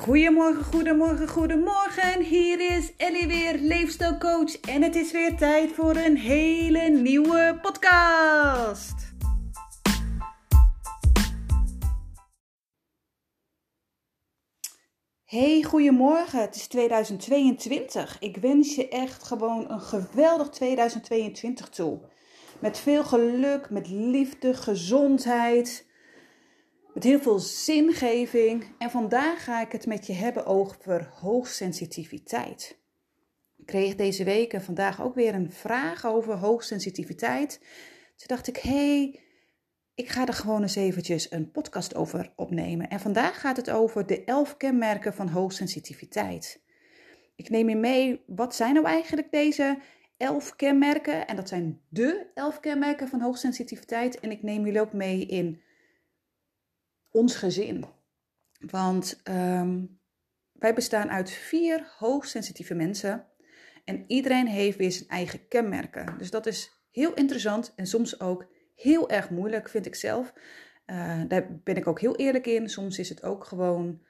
Goedemorgen, goedemorgen, goedemorgen. Hier is Ellie weer, leefstijlcoach. En het is weer tijd voor een hele nieuwe podcast. Hey, goedemorgen. Het is 2022. Ik wens je echt gewoon een geweldig 2022 toe. Met veel geluk, met liefde, gezondheid heel veel zingeving. En vandaag ga ik het met je hebben over hoogsensitiviteit. Ik kreeg deze week en vandaag ook weer een vraag over hoogsensitiviteit. Toen dacht ik, hé, hey, ik ga er gewoon eens eventjes een podcast over opnemen. En vandaag gaat het over de elf kenmerken van hoogsensitiviteit. Ik neem je mee, wat zijn nou eigenlijk deze elf kenmerken? En dat zijn de elf kenmerken van hoogsensitiviteit. En ik neem jullie ook mee in ons gezin. Want ehm, wij bestaan uit vier hoogsensitieve mensen. En iedereen heeft weer zijn eigen kenmerken. Dus dat is heel interessant en soms ook heel erg moeilijk, vind ik zelf. Uh, daar ben ik ook heel eerlijk in. Soms is het ook gewoon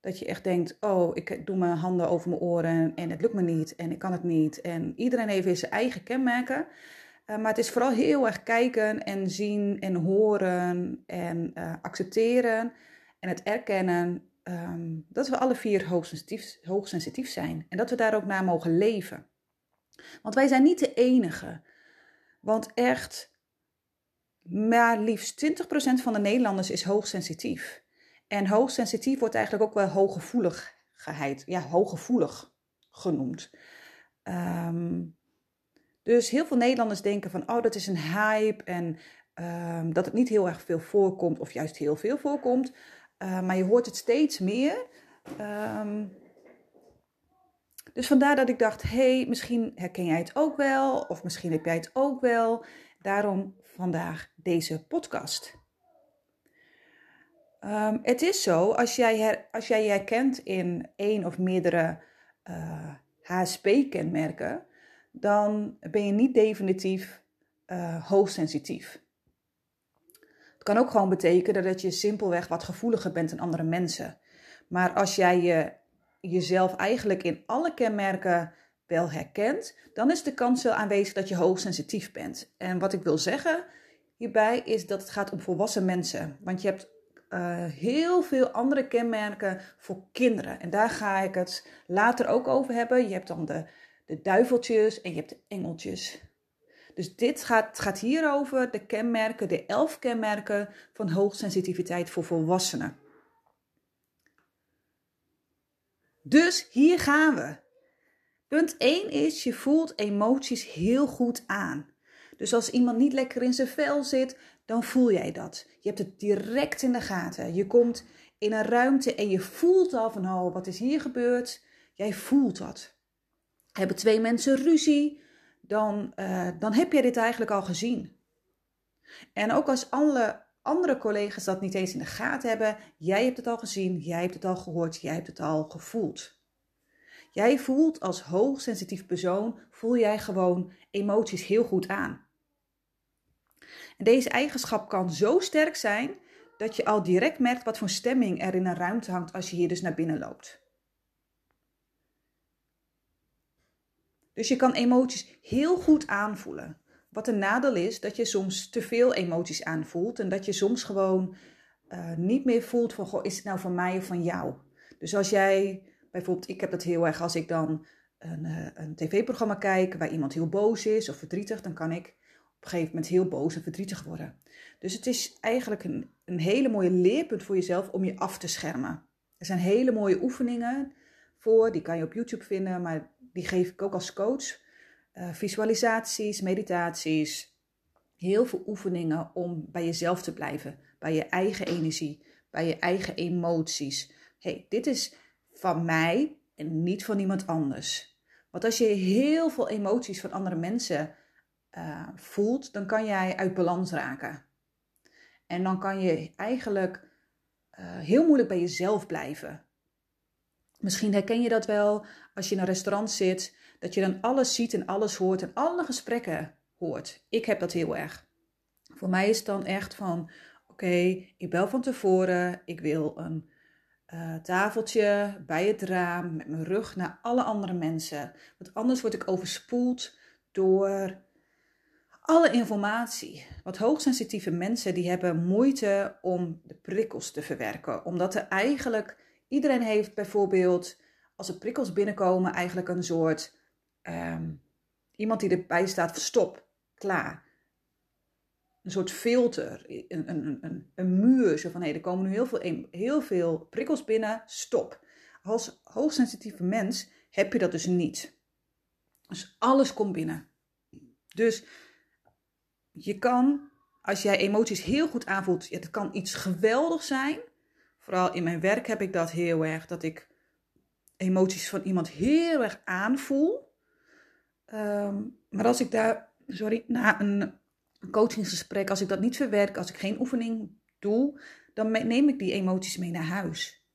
dat je echt denkt: Oh, ik doe mijn handen over mijn oren en het lukt me niet en ik kan het niet. En iedereen heeft weer zijn eigen kenmerken. Eh, maar het is vooral heel erg kijken en zien en horen en uh, accepteren en het erkennen um, dat we alle vier hoogsensitief, hoogsensitief zijn en dat we daar ook naar mogen leven. Want wij zijn niet de enige. Want echt, maar liefst 20% van de Nederlanders is hoogsensitief. En hoogsensitief wordt eigenlijk ook wel hooggevoeligheid, ja, hooggevoelig genoemd. Um, dus heel veel Nederlanders denken van, oh, dat is een hype en um, dat het niet heel erg veel voorkomt of juist heel veel voorkomt. Uh, maar je hoort het steeds meer. Um, dus vandaar dat ik dacht, hey, misschien herken jij het ook wel of misschien heb jij het ook wel. Daarom vandaag deze podcast. Um, het is zo, als jij, her, als jij je herkent in één of meerdere uh, eh, HSP-kenmerken, dan ben je niet definitief uh, hoogsensitief. Het kan ook gewoon betekenen dat je simpelweg wat gevoeliger bent dan andere mensen. Maar als jij je, jezelf eigenlijk in alle kenmerken wel herkent, dan is de kans wel aanwezig dat je hoogsensitief bent. En wat ik wil zeggen hierbij is dat het gaat om volwassen mensen. Want je hebt uh, heel veel andere kenmerken voor kinderen. En daar ga ik het later ook over hebben. Je hebt dan de de duiveltjes en je hebt de engeltjes. Dus dit gaat, gaat hier over de kenmerken, de elf kenmerken van hoogsensitiviteit voor volwassenen. Dus hier gaan we. Punt 1 is, je voelt emoties heel goed aan. Dus als iemand niet lekker in zijn vel zit, dan voel jij dat. Je hebt het direct in de gaten. Je komt in een ruimte en je voelt al van, oh, wat is hier gebeurd? Jij voelt dat. Hebben twee mensen ruzie, dan, uh, dan heb je dit eigenlijk al gezien. En ook als alle andere collega's dat niet eens in de gaten hebben, jij hebt het al gezien, jij hebt het al gehoord, jij hebt het al gevoeld. Jij voelt als hoogsensitief persoon, voel jij gewoon emoties heel goed aan. En deze eigenschap kan zo sterk zijn dat je al direct merkt wat voor stemming er in een ruimte hangt als je hier dus naar binnen loopt. Dus je kan emoties heel goed aanvoelen. Wat een nadeel is dat je soms te veel emoties aanvoelt en dat je soms gewoon uh, niet meer voelt van, goh, is het nou van mij of van jou? Dus als jij, bijvoorbeeld, ik heb dat heel erg als ik dan een, uh, een tv-programma kijk waar iemand heel boos is of verdrietig, dan kan ik op een gegeven moment heel boos en verdrietig worden. Dus het is eigenlijk een, een hele mooie leerpunt voor jezelf om je af te schermen. Er zijn hele mooie oefeningen voor, die kan je op YouTube vinden, maar die geef ik ook als coach. Uh, visualisaties, meditaties, heel veel oefeningen om bij jezelf te blijven, bij je eigen energie, bij je eigen emoties. hey, dit is van mij en niet van iemand anders. Want als je heel veel emoties van andere mensen uh, voelt, dan kan jij uit balans raken. En dan kan je eigenlijk uh, heel moeilijk bij jezelf blijven. Misschien herken je dat wel als je in een restaurant zit, dat je dan alles ziet en alles hoort en alle gesprekken hoort. Ik heb dat heel erg. Voor mij is het dan echt van: oké, ik bel van tevoren, ik wil een, uh, tafeltje bij het raam met mijn rug naar alle andere mensen. Want anders word ik overspoeld door alle informatie. Wat hoogsensitieve mensen die hebben moeite om de prikkels te verwerken. Omdat er eigenlijk, iedereen heeft bijvoorbeeld, als er prikkels binnenkomen, eigenlijk een soort, um, iemand die erbij staat stop, klaar. Een soort filter, een, een, een, een muur, zo van hé, er komen nu heel veel, heel veel prikkels binnen, stop. Als hoogsensitieve mens heb je dat dus niet. Dus alles komt binnen. Dus je kan, als jij emoties heel goed aanvoelt, het kan iets geweldig zijn. Vooral in mijn werk heb ik dat heel erg, dat ik emoties van iemand heel erg aanvoel. Ehm, maar als ik daar, sorry, na een coachingsgesprek, als ik dat niet verwerk, als ik geen oefening doe, dan neem ik die emoties mee naar huis.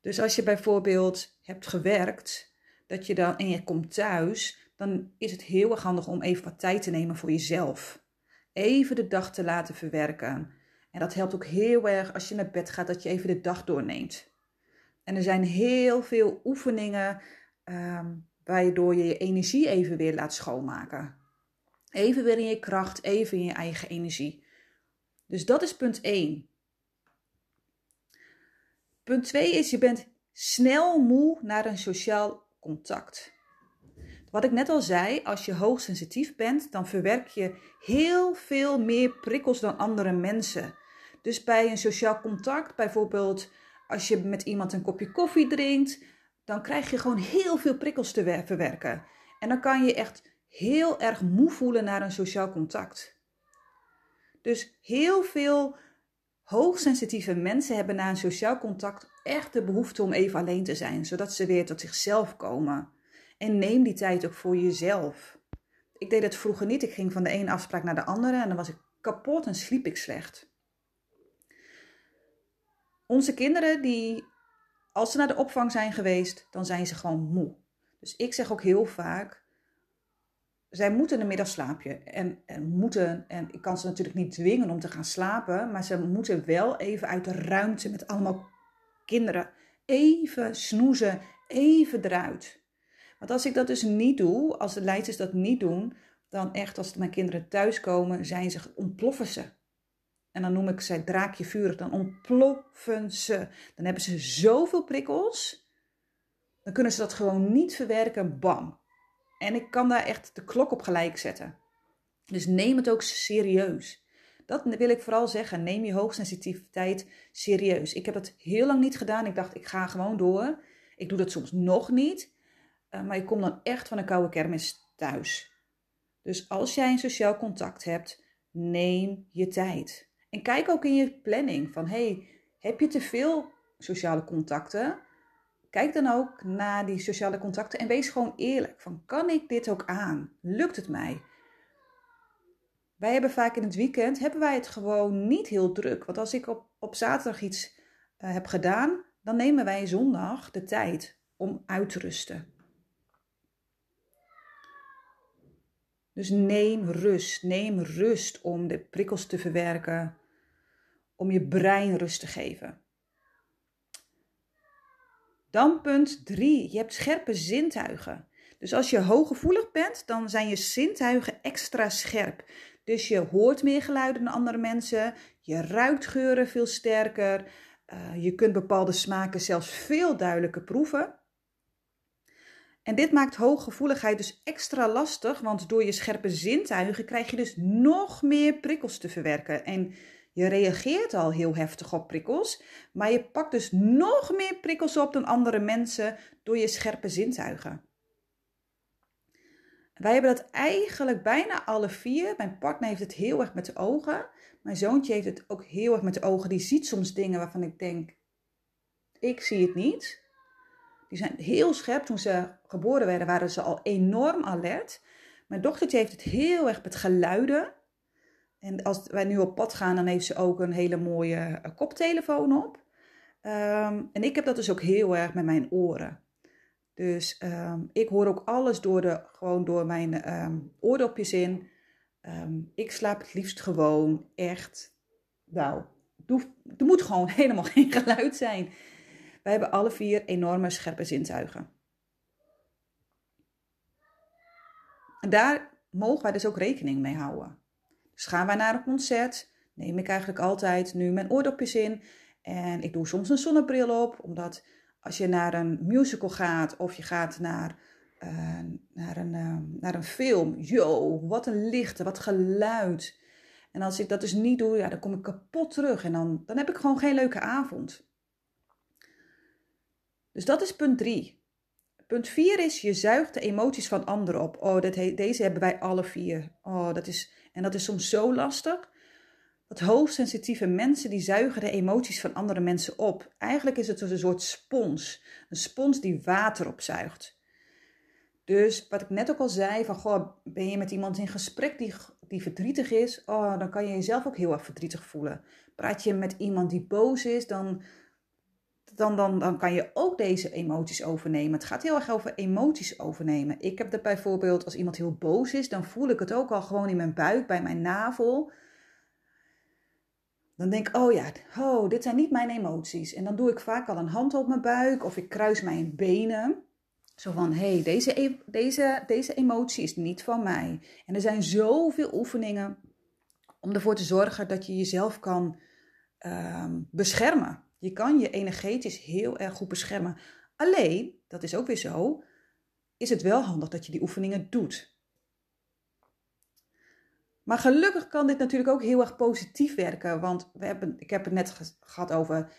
Dus als je bijvoorbeeld hebt gewerkt, dat je dan en je komt thuis, dan is het heel erg handig om even wat tijd te nemen voor jezelf even de dag te laten verwerken. En dat helpt ook heel erg als je naar bed gaat, dat je even de dag doorneemt. En er zijn heel veel oefeningen um, waardoor je je energie even weer laat schoonmaken. Even weer in je kracht, even in je eigen energie. Dus dat is punt 1. Punt 2 is je bent snel moe naar een sociaal contact. Wat ik net al zei, als je hoogsensitief bent, dan verwerk je heel veel meer prikkels dan andere mensen. Dus bij een sociaal contact, bijvoorbeeld als je met iemand een kopje koffie drinkt, dan krijg je gewoon heel veel prikkels te verwerken. En dan kan je echt heel erg moe voelen naar een sociaal contact. Dus heel veel hoogsensitieve mensen hebben na een sociaal contact echt de behoefte om even alleen te zijn, zodat ze weer tot zichzelf komen. En neem die tijd ook voor jezelf. Ik deed het vroeger niet. Ik ging van de ene afspraak naar de andere en dan was ik kapot en sliep ik slecht. Onze kinderen, die, als ze naar de opvang zijn geweest, dan zijn ze gewoon moe. Dus ik zeg ook heel vaak, zij moeten een middagslaapje. En, en moeten, en ik kan ze natuurlijk niet dwingen om te gaan slapen, maar ze moeten wel even uit de ruimte met allemaal kinderen. Even snoezen, even eruit. Want als ik dat dus niet doe, als de leiders dat niet doen, dan echt als mijn kinderen thuiskomen, zijn ze, ontploffen ze. En dan noem ik ze draakje vurig, dan ontploffen ze. Dan hebben ze zoveel prikkels, dan kunnen ze dat gewoon niet verwerken, bam. En ik kan daar echt de klok op gelijk zetten. Dus neem het ook serieus. Dat wil ik vooral zeggen. Neem je hoogsensitiviteit serieus. Ik heb dat heel lang niet gedaan. Ik dacht, ik ga gewoon door. Ik doe dat soms nog niet. Eh, maar je komt dan echt van een koude kermis thuis. Dus als jij een sociaal contact hebt, neem je tijd. En kijk ook in je planning van hey, heb je te veel sociale contacten? Kijk dan ook naar die sociale contacten en wees gewoon eerlijk. Van kan ik dit ook aan? Lukt het mij? Wij hebben vaak in het weekend hebben wij het gewoon niet heel druk. Want als ik op, op zaterdag iets uh, heb gedaan, dan nemen wij zondag de tijd om uit te rusten. Dus neem rust. Neem rust om de prikkels te verwerken. Om je brein rust te geven. Dan punt 3. Je hebt scherpe zintuigen. Dus als je hooggevoelig bent, dan zijn je zintuigen extra scherp. Dus je hoort meer geluiden dan andere mensen. Je ruikt geuren veel sterker. Uh, je kunt bepaalde smaken zelfs veel duidelijker proeven. En dit maakt hooggevoeligheid dus extra lastig, want door je scherpe zintuigen krijg je dus nog meer prikkels te verwerken. En je reageert al heel heftig op prikkels, maar je pakt dus nog meer prikkels op dan andere mensen door je scherpe zintuigen. Wij hebben dat eigenlijk bijna alle vier. Mijn partner heeft het heel erg met de ogen. Mijn zoontje heeft het ook heel erg met de ogen. Die ziet soms dingen waarvan ik denk, ik zie het niet. Die zijn heel scherp. Toen ze geboren werden, waren ze al enorm alert. Mijn dochtertje heeft het heel erg met geluiden. En als wij nu op pad gaan, dan heeft ze ook een hele mooie eh, koptelefoon op. Ehm, en ik heb dat dus ook heel erg met mijn oren. Dus ehm, ik hoor ook alles door, de, gewoon door mijn um, oordopjes in. ik slaap het liefst gewoon echt. Nou, er moet gewoon helemaal geen geluid zijn. Wij hebben alle vier enorme scherpe zintuigen. En daar mogen wij dus ook rekening mee houden. Dus gaan wij naar een concert, neem ik eigenlijk altijd nu mijn oordopjes in. En ik doe soms een zonnebril op, omdat als je naar een musical gaat of je gaat naar, uh, naar, een, uh, naar een film, yo, wat een lichten, wat geluid. En als ik dat dus niet doe, ja, dan kom ik kapot terug en dan, dan heb ik gewoon geen leuke avond. Dus dat is punt 3. Punt 4 is, je zuigt de emoties van anderen op. Oh, dat deze hebben wij alle vier. Oh, dat is, en dat is soms zo lastig. Dat hoogsensitieve mensen, die zuigen de emoties van andere mensen op. Eigenlijk is het dus een soort spons. Een spons die water opzuigt. Dus wat ik net ook al zei, van goh, ben je met iemand in gesprek die, die verdrietig is, oh, dan kan je jezelf ook heel erg verdrietig voelen. Praat je met iemand die boos is, dan dan, dan, dan kan je ook deze emoties overnemen. Het gaat heel erg over emoties overnemen. Ik heb dat bijvoorbeeld als iemand heel boos is, dan voel ik het ook al gewoon in mijn buik, bij mijn navel. Dan denk ik, oh ja, oh, dit zijn niet mijn emoties. En dan doe ik vaak al een hand op mijn buik of ik kruis mijn benen. Zo van, hé, hey, deze, e-, deze, deze emotie is niet van mij. En er zijn zoveel oefeningen om ervoor te zorgen dat je jezelf kan uh, beschermen. Je kan je energetisch heel erg goed beschermen. Alleen, dat is ook weer zo, is het wel handig dat je die oefeningen doet. Maar gelukkig kan dit natuurlijk ook heel erg positief werken. Want we hebben, ik heb het net gehad over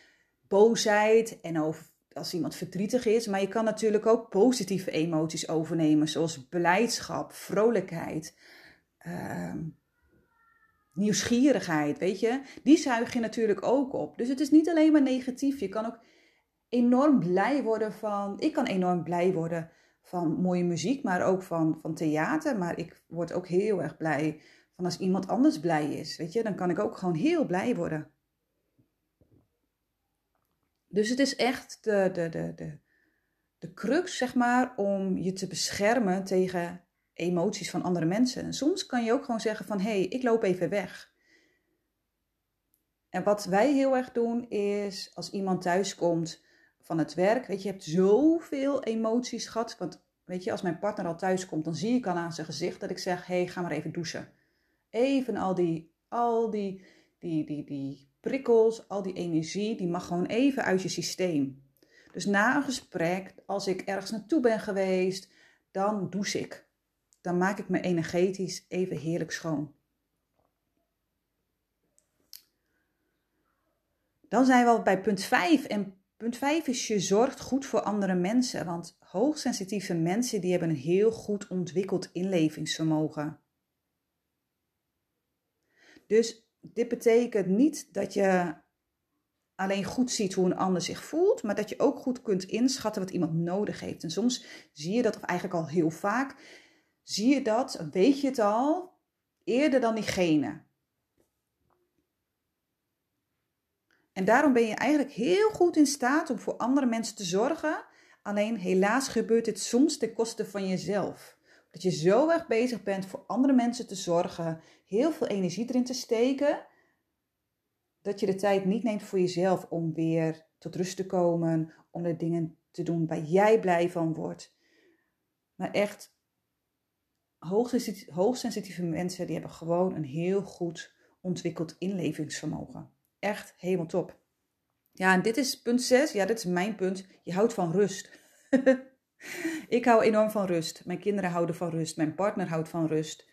boosheid en over als iemand verdrietig is. Maar je kan natuurlijk ook positieve emoties overnemen, zoals blijdschap, vrolijkheid. Uh, nieuwsgierigheid, weet je, die zuig je natuurlijk ook op. Dus het is niet alleen maar negatief. Je kan ook enorm blij worden van. Ik kan enorm blij worden van mooie muziek, maar ook van, van theater. Maar ik word ook heel erg blij van als iemand anders blij is. Weet je, dan kan ik ook gewoon heel blij worden. Dus het is echt de, de, de, de, de crux, zeg maar, om je te beschermen tegen emoties van andere mensen. En soms kan je ook gewoon zeggen van, hé, hey, ik loop even weg. En wat wij heel erg doen is, als iemand thuis komt van het werk, weet je, je hebt zoveel emoties gehad. Want weet je, als mijn partner al thuis komt, dan zie ik al aan zijn gezicht dat ik zeg, hé, hey, ga maar even douchen. Even al die, al die, die, die, die prikkels, al die energie, die mag gewoon even uit je systeem. Dus na een gesprek, als ik ergens naartoe ben geweest, dan douche ik dan maak ik me energetisch even heerlijk schoon. Dan zijn we al bij punt 5. En punt 5 is je zorgt goed voor andere mensen. Want hoogsensitieve mensen die hebben een heel goed ontwikkeld inlevingsvermogen. Dus dit betekent niet dat je alleen goed ziet hoe een ander zich voelt, maar dat je ook goed kunt inschatten wat iemand nodig heeft. En soms zie je dat, of eigenlijk al heel vaak, zie je dat, weet je het al, eerder dan diegene. En daarom ben je eigenlijk heel goed in staat om voor andere mensen te zorgen. Alleen helaas gebeurt dit soms ten koste van jezelf. Dat je zo erg bezig bent voor andere mensen te zorgen, heel veel energie erin te steken, dat je de tijd niet neemt voor jezelf om weer tot rust te komen, om de dingen te doen waar jij blij van wordt. Maar echt hoogsensitieve mensen die hebben gewoon een heel goed ontwikkeld inlevingsvermogen. Echt helemaal top. Ja, en dit is punt 6. Ja, dit is mijn punt. Je houdt van rust. ik hou enorm van rust. Mijn kinderen houden van rust. Mijn partner houdt van rust.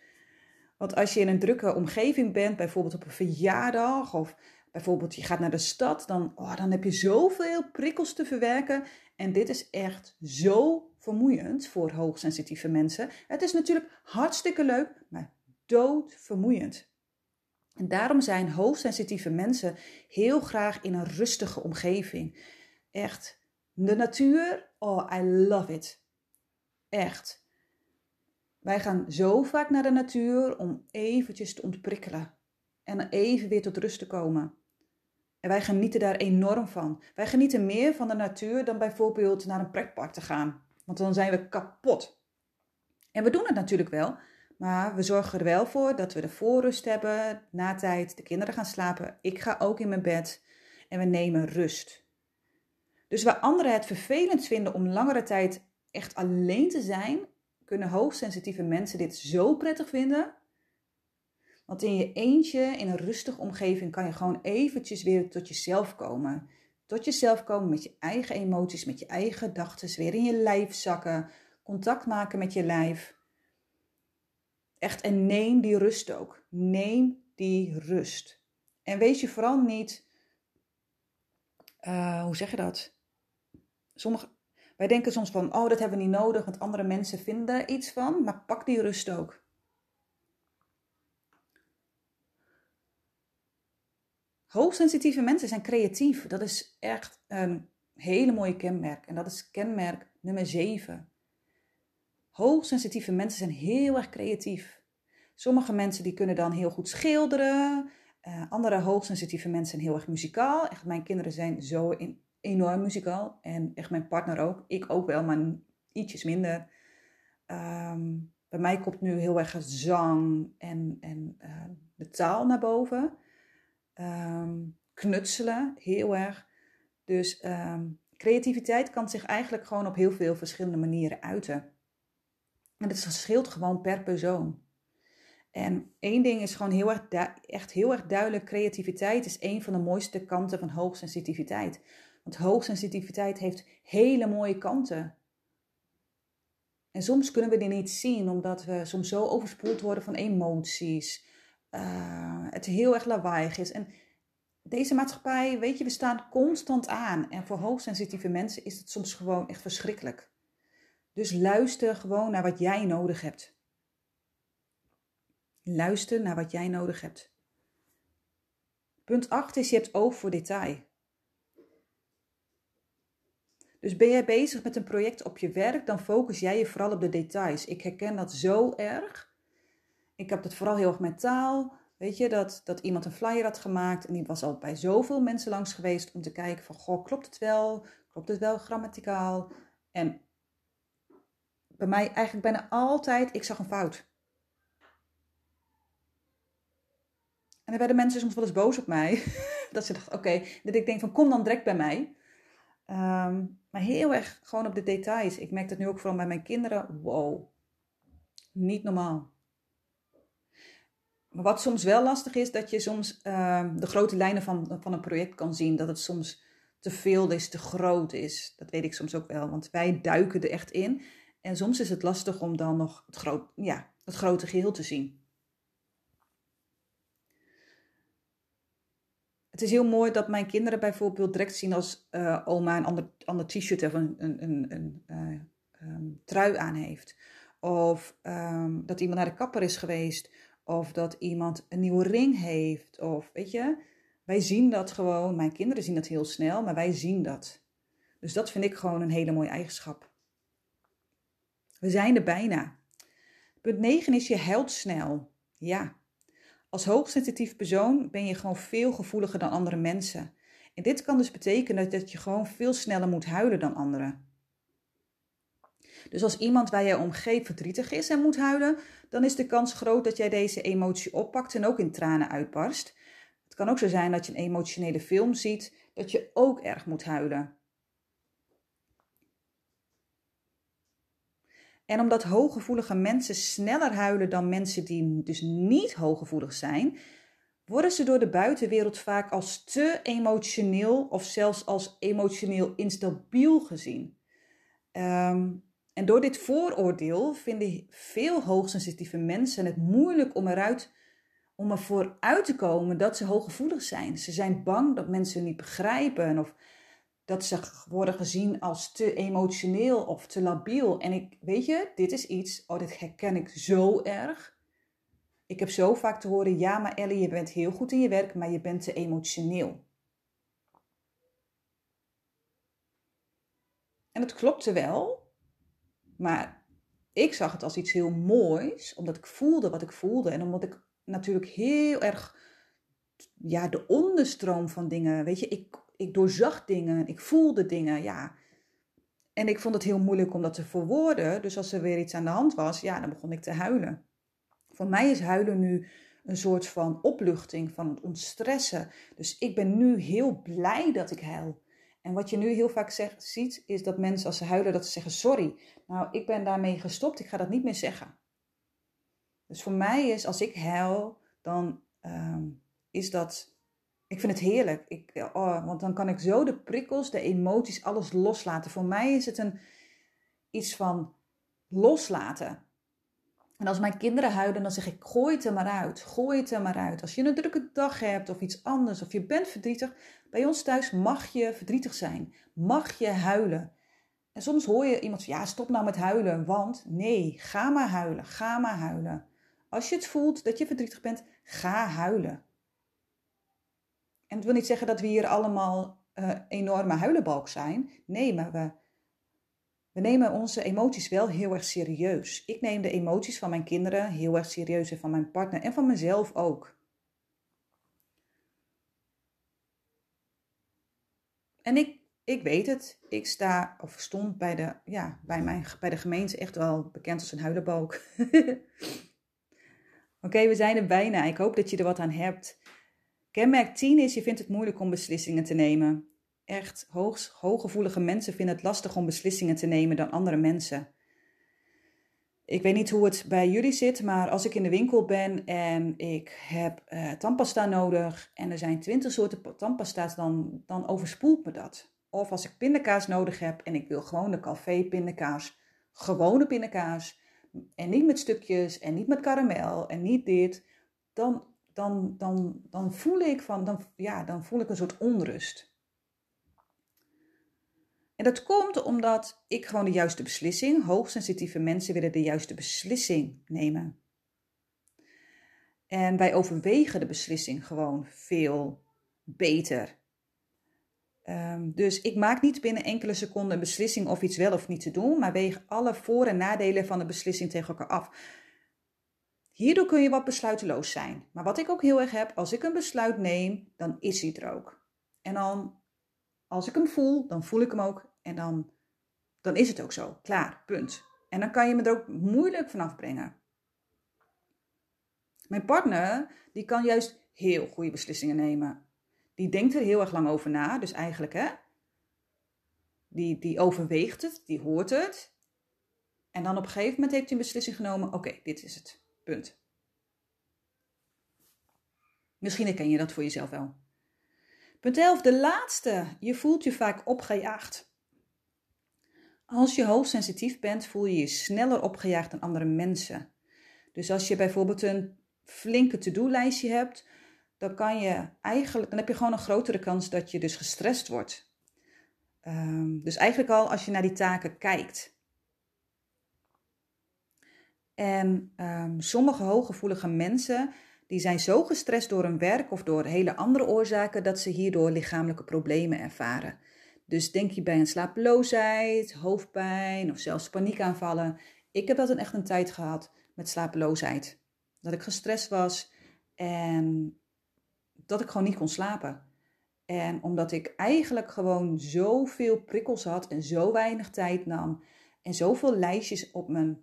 Want als je in een drukke omgeving bent, bijvoorbeeld op een verjaardag of bijvoorbeeld je gaat naar de stad, dan, oh, dan heb je zoveel prikkels te verwerken. En dit is echt zo vermoeiend voor hoogsensitieve mensen. Het is natuurlijk hartstikke leuk, maar doodvermoeiend. En daarom zijn hoogsensitieve mensen heel graag in een rustige omgeving. Echt, de natuur, oh, I love it. Echt. Wij gaan zo vaak naar de natuur om eventjes te ontprikkelen en even weer tot rust te komen. En wij genieten daar enorm van. Wij genieten meer van de natuur dan bijvoorbeeld naar een pretpark te gaan. Want dan zijn we kapot. En we doen het natuurlijk wel, maar we zorgen er wel voor dat we de voorrust hebben, na tijd, de kinderen gaan slapen. Ik ga ook in mijn bed en we nemen rust. Dus waar anderen het vervelend vinden om langere tijd echt alleen te zijn, kunnen hoogsensitieve mensen dit zo prettig vinden. Want in je eentje, in een rustige omgeving, kan je gewoon eventjes weer tot jezelf komen. Tot jezelf komen met je eigen emoties, met je eigen gedachten, weer in je lijf zakken, contact maken met je lijf. Echt, en neem die rust ook. Neem die rust. En wees je vooral niet, uh, hoe zeg je dat? Sommige, wij denken soms van, oh, dat hebben we niet nodig, want andere mensen vinden er iets van. Maar pak die rust ook. Hoogsensitieve mensen zijn creatief. Dat is echt een hele mooie kenmerk. En dat is kenmerk nummer 7. Hoogsensitieve mensen zijn heel erg creatief. Sommige mensen die kunnen dan heel goed schilderen. Uh, andere hoogsensitieve mensen zijn heel erg muzikaal. Echt, mijn kinderen zijn zo enorm muzikaal. En echt mijn partner ook. Ik ook wel, maar ietsjes minder. Ehm, bij mij komt nu heel erg zang en, en uh, de taal naar boven. Ehm, knutselen, heel erg. Dus ehm, creativiteit kan zich eigenlijk gewoon op heel veel verschillende manieren uiten. En het verschilt gewoon per persoon. En één ding is gewoon heel erg, echt heel erg duidelijk: creativiteit is een van de mooiste kanten van hoogsensitiviteit. Want hoogsensitiviteit heeft hele mooie kanten. En soms kunnen we die niet zien, omdat we soms zo overspoeld worden van emoties. Uh, het heel erg lawaaiig is. En deze maatschappij, weet je, we staan constant aan. En voor hoogsensitieve mensen is het soms gewoon echt verschrikkelijk. Dus luister gewoon naar wat jij nodig hebt. Luister naar wat jij nodig hebt. Punt 8 is je hebt oog voor detail. Dus ben jij bezig met een project op je werk, dan focus jij je vooral op de details. Ik herken dat zo erg. Ik heb het vooral heel erg met taal. Weet je, dat, dat iemand een flyer had gemaakt en die was al bij zoveel mensen langs geweest om te kijken van, goh, klopt het wel? Klopt het wel grammaticaal? En bij mij eigenlijk bijna altijd, ik zag een fout. En dan werden mensen soms wel eens boos op mij. dat ze dachten, oké, dat ik denk van, kom dan direct bij mij. Ehm, maar heel erg gewoon op de details. Ik merk dat nu ook vooral bij mijn kinderen. Wow, niet normaal. Maar wat soms wel lastig is, dat je soms uh, de grote lijnen van, van een project kan zien. Dat het soms te veel is, te groot is. Dat weet ik soms ook wel, want wij duiken er echt in. En soms is het lastig om dan nog het, groot, ja, het grote geheel te zien. Het is heel mooi dat mijn kinderen bijvoorbeeld direct zien als uh, oma een ander, ander t-shirt of een, een, een, uh, um, trui aan heeft. Of um, dat iemand naar de kapper is geweest. Of dat iemand een nieuwe ring heeft. Of weet je, wij zien dat gewoon. Mijn kinderen zien dat heel snel, maar wij zien dat. Dus dat vind ik gewoon een hele mooie eigenschap. We zijn er bijna. Punt 9 is je huilt snel. Ja. Als hoogsensitief persoon ben je gewoon veel gevoeliger dan andere mensen. En dit kan dus betekenen dat je gewoon veel sneller moet huilen dan anderen. Dus als iemand waar jij omgeeft verdrietig is en moet huilen, dan is de kans groot dat jij deze emotie oppakt en ook in tranen uitbarst. Het kan ook zo zijn dat je een emotionele film ziet, dat je ook erg moet huilen. En omdat hooggevoelige mensen sneller huilen dan mensen die dus niet hooggevoelig zijn, worden ze door de buitenwereld vaak als te emotioneel of zelfs als emotioneel instabiel gezien. Um, en door dit vooroordeel vinden veel hoogsensitieve mensen het moeilijk om eruit om ervoor uit te komen dat ze hooggevoelig zijn. Ze zijn bang dat mensen niet begrijpen of dat ze worden gezien als te emotioneel of te labiel. En ik, weet je, dit is iets, oh, dit herken ik zo erg. Ik heb zo vaak te horen, ja, maar Ellie, je bent heel goed in je werk, maar je bent te emotioneel. En dat klopte wel, maar ik zag het als iets heel moois, omdat ik voelde wat ik voelde. En omdat ik natuurlijk heel erg, ja, de onderstroom van dingen, weet je, ik, ik doorzag dingen, ik voelde dingen, ja. En ik vond het heel moeilijk om dat te verwoorden. Dus als er weer iets aan de hand was, ja, dan begon ik te huilen. Voor mij is huilen nu een soort van opluchting, van het ontstressen. Dus ik ben nu heel blij dat ik huil. En wat je nu heel vaak ziet, is dat mensen als ze huilen, dat ze zeggen sorry. Nou, ik ben daarmee gestopt, ik ga dat niet meer zeggen. Dus voor mij is, als ik huil, dan ehm, is dat, ik vind het heerlijk. Ik, oh, want dan kan ik zo de prikkels, de emoties, alles loslaten. Voor mij is het een, iets van loslaten. En als mijn kinderen huilen, dan zeg ik: gooi het er maar uit. Gooi het er maar uit. Als je een drukke dag hebt of iets anders, of je bent verdrietig, bij ons thuis mag je verdrietig zijn. Mag je huilen. En soms hoor je iemand ja, stop nou met huilen. Want nee, ga maar huilen. Ga maar huilen. Als je het voelt dat je verdrietig bent, ga huilen. En het wil niet zeggen dat we hier allemaal uh, enorme huilenbalk zijn. Nee, maar we we nemen onze emoties wel heel erg serieus. Ik neem de emoties van mijn kinderen heel erg serieus en van mijn partner en van mezelf ook. En ik, ik weet het. Ik sta of stond bij de, ja, bij mijn, bij de gemeente echt wel bekend als een huilenbalk. Oké, we zijn er bijna. Ik hoop dat je er wat aan hebt. Kenmerk 10 is, je vindt het moeilijk om beslissingen te nemen echt hoog, hooggevoelige mensen vinden het lastig om beslissingen te nemen dan andere mensen. Ik weet niet hoe het bij jullie zit, maar als ik in de winkel ben en ik heb uh, tandpasta nodig en er zijn twintig soorten tandpasta's, dan, dan overspoelt me dat. Of als ik pindakaas nodig heb en ik wil gewoon de café pindakaas, gewone pindakaas, en niet met stukjes en niet met karamel en niet dit, dan, dan, dan, dan voel ik van, dan, ja, dan voel ik een soort onrust. En dat komt omdat ik gewoon de juiste beslissing, hoogsensitieve mensen willen de juiste beslissing nemen. En wij overwegen de beslissing gewoon veel beter. Um, dus ik maak niet binnen enkele seconden een beslissing of iets wel of niet te doen, maar weeg alle voor- en nadelen van de beslissing tegen elkaar af. Hierdoor kun je wat besluiteloos zijn. Maar wat ik ook heel erg heb, als ik een besluit neem, dan is hij er ook. En dan, als ik hem voel, dan voel ik hem ook en dan, dan is het ook zo. Klaar, punt. En dan kan je me er ook moeilijk vanaf brengen. Mijn partner, die kan juist heel goede beslissingen nemen. Die denkt er heel erg lang over na. Dus eigenlijk, hè. Die, die overweegt het, die hoort het. En dan op een gegeven moment heeft hij een beslissing genomen. Oké, dit is het. Punt. Misschien herken je dat voor jezelf wel. Punt 11, de laatste. Je voelt je vaak opgejaagd. Als je hoogsensitief bent, voel je je sneller opgejaagd dan andere mensen. Dus als je bijvoorbeeld een flinke to-do-lijstje hebt, dan kan je eigenlijk, dan heb je gewoon een grotere kans dat je dus gestrest wordt. Um, dus eigenlijk al als je naar die taken kijkt. En um, sommige hooggevoelige mensen, die zijn zo gestrest door hun werk of door hele andere oorzaken dat ze hierdoor lichamelijke problemen ervaren. Dus denk je bij een slapeloosheid, hoofdpijn of zelfs paniekaanvallen. Ik heb dat echt een tijd gehad met slapeloosheid. Dat ik gestrest was en dat ik gewoon niet kon slapen. En omdat ik eigenlijk gewoon zoveel prikkels had en zo weinig tijd nam en zoveel lijstjes op mijn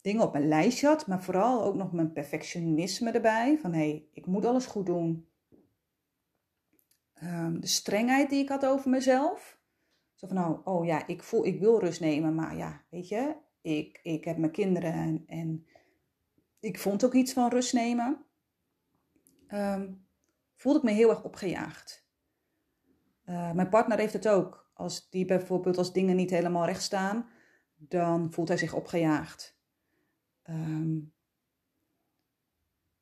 dingen op mijn lijstje had, maar vooral ook nog mijn perfectionisme erbij. Van hé, hey, ik moet alles goed doen. Um, de strengheid die ik had over mezelf. Zo van, nou, oh ja, ik voel, ik wil rust nemen, maar ja, weet je, ik, ik heb mijn kinderen en, ik vond ook iets van rust nemen. Um, voelde ik me heel erg opgejaagd. Uh, mijn partner heeft het ook. Als die bijvoorbeeld als dingen niet helemaal recht staan, dan voelt hij zich opgejaagd. Um,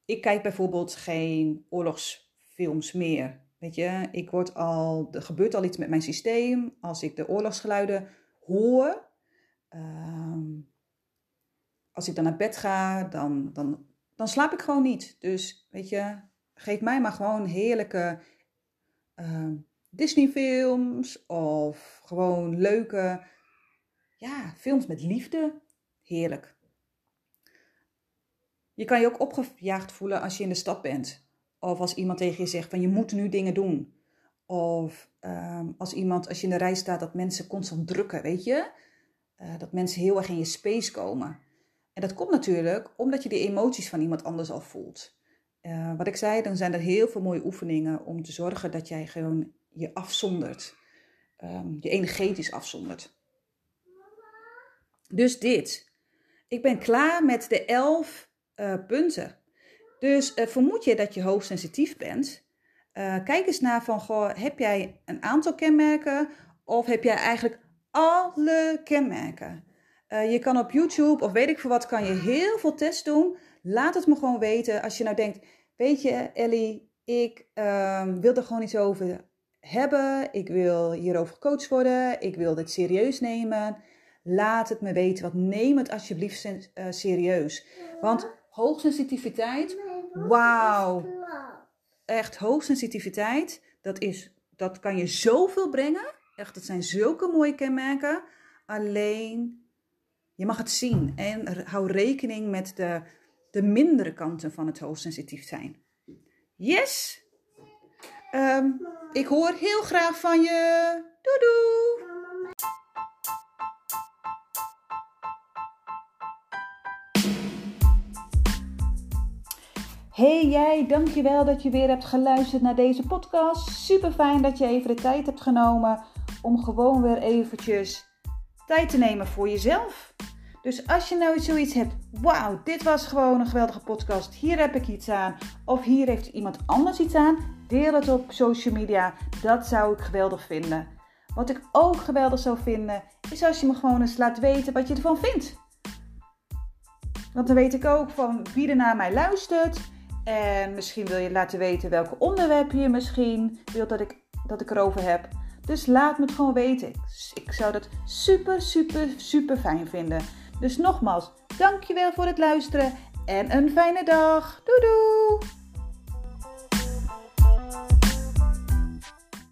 ik kijk bijvoorbeeld geen oorlogsfilms meer. Weet je, ik word al, er gebeurt al iets met mijn systeem. Als ik de oorlogsgeluiden hoor, ehm, als ik dan naar bed ga, dan, dan, dan slaap ik gewoon niet. Dus weet je, geef mij maar gewoon heerlijke uh, Disney-films of gewoon leuke ja, films met liefde. Heerlijk. Je kan je ook opgejaagd voelen als je in de stad bent. Of als iemand tegen je zegt van je moet nu dingen doen. Of ehm, als iemand, als je in de rij staat, dat mensen constant drukken, weet je? Uh, dat mensen heel erg in je space komen. En dat komt natuurlijk omdat je die emoties van iemand anders al voelt. Uh, wat ik zei, dan zijn er heel veel mooie oefeningen om te zorgen dat jij gewoon je afzondert. ehm, je energetisch afzondert. Dus dit. Ik ben klaar met de elf uh, punten. Dus uh, vermoed je dat je hoogsensitief bent? Uh, kijk eens naar van, goh, heb jij een aantal kenmerken of heb jij eigenlijk alle kenmerken? je kan op YouTube of weet ik veel wat, kan je heel veel tests doen. Laat het me gewoon weten als je nou denkt, weet je Ellie, ik ehm, wil er gewoon iets over hebben. Ik wil hierover gecoacht worden. Ik wil dit serieus nemen. Laat het me weten. Want neem het alsjeblieft serieus. Want hoogsensitiviteit, wauw. Echt hoogsensitiviteit, dat, is, dat kan je zoveel brengen. Echt, dat zijn zulke mooie kenmerken. Alleen, je mag het zien. En hou rekening met de, de mindere kanten van het hoogsensitief zijn. Yes! Um, ik hoor heel graag van je. Doei doei! Hey jij, dankjewel dat je weer hebt geluisterd naar deze podcast. Super fijn dat je even de tijd hebt genomen om gewoon weer eventjes tijd te nemen voor jezelf. Dus als je nou zoiets hebt, wauw, dit was gewoon een geweldige podcast, hier heb ik iets aan, of hier heeft iemand anders iets aan, deel het op social media, dat zou ik geweldig vinden. Wat ik ook geweldig zou vinden, is als je me gewoon eens laat weten wat je ervan vindt. Want dan weet ik ook van wie er naar mij luistert. En misschien wil je laten weten welke onderwerpen je misschien wilt dat ik, dat ik erover heb. Dus laat me het gewoon weten. Ik zou dat super, super, super fijn vinden. Dus nogmaals, dankjewel voor het luisteren en een fijne dag. Doei doei!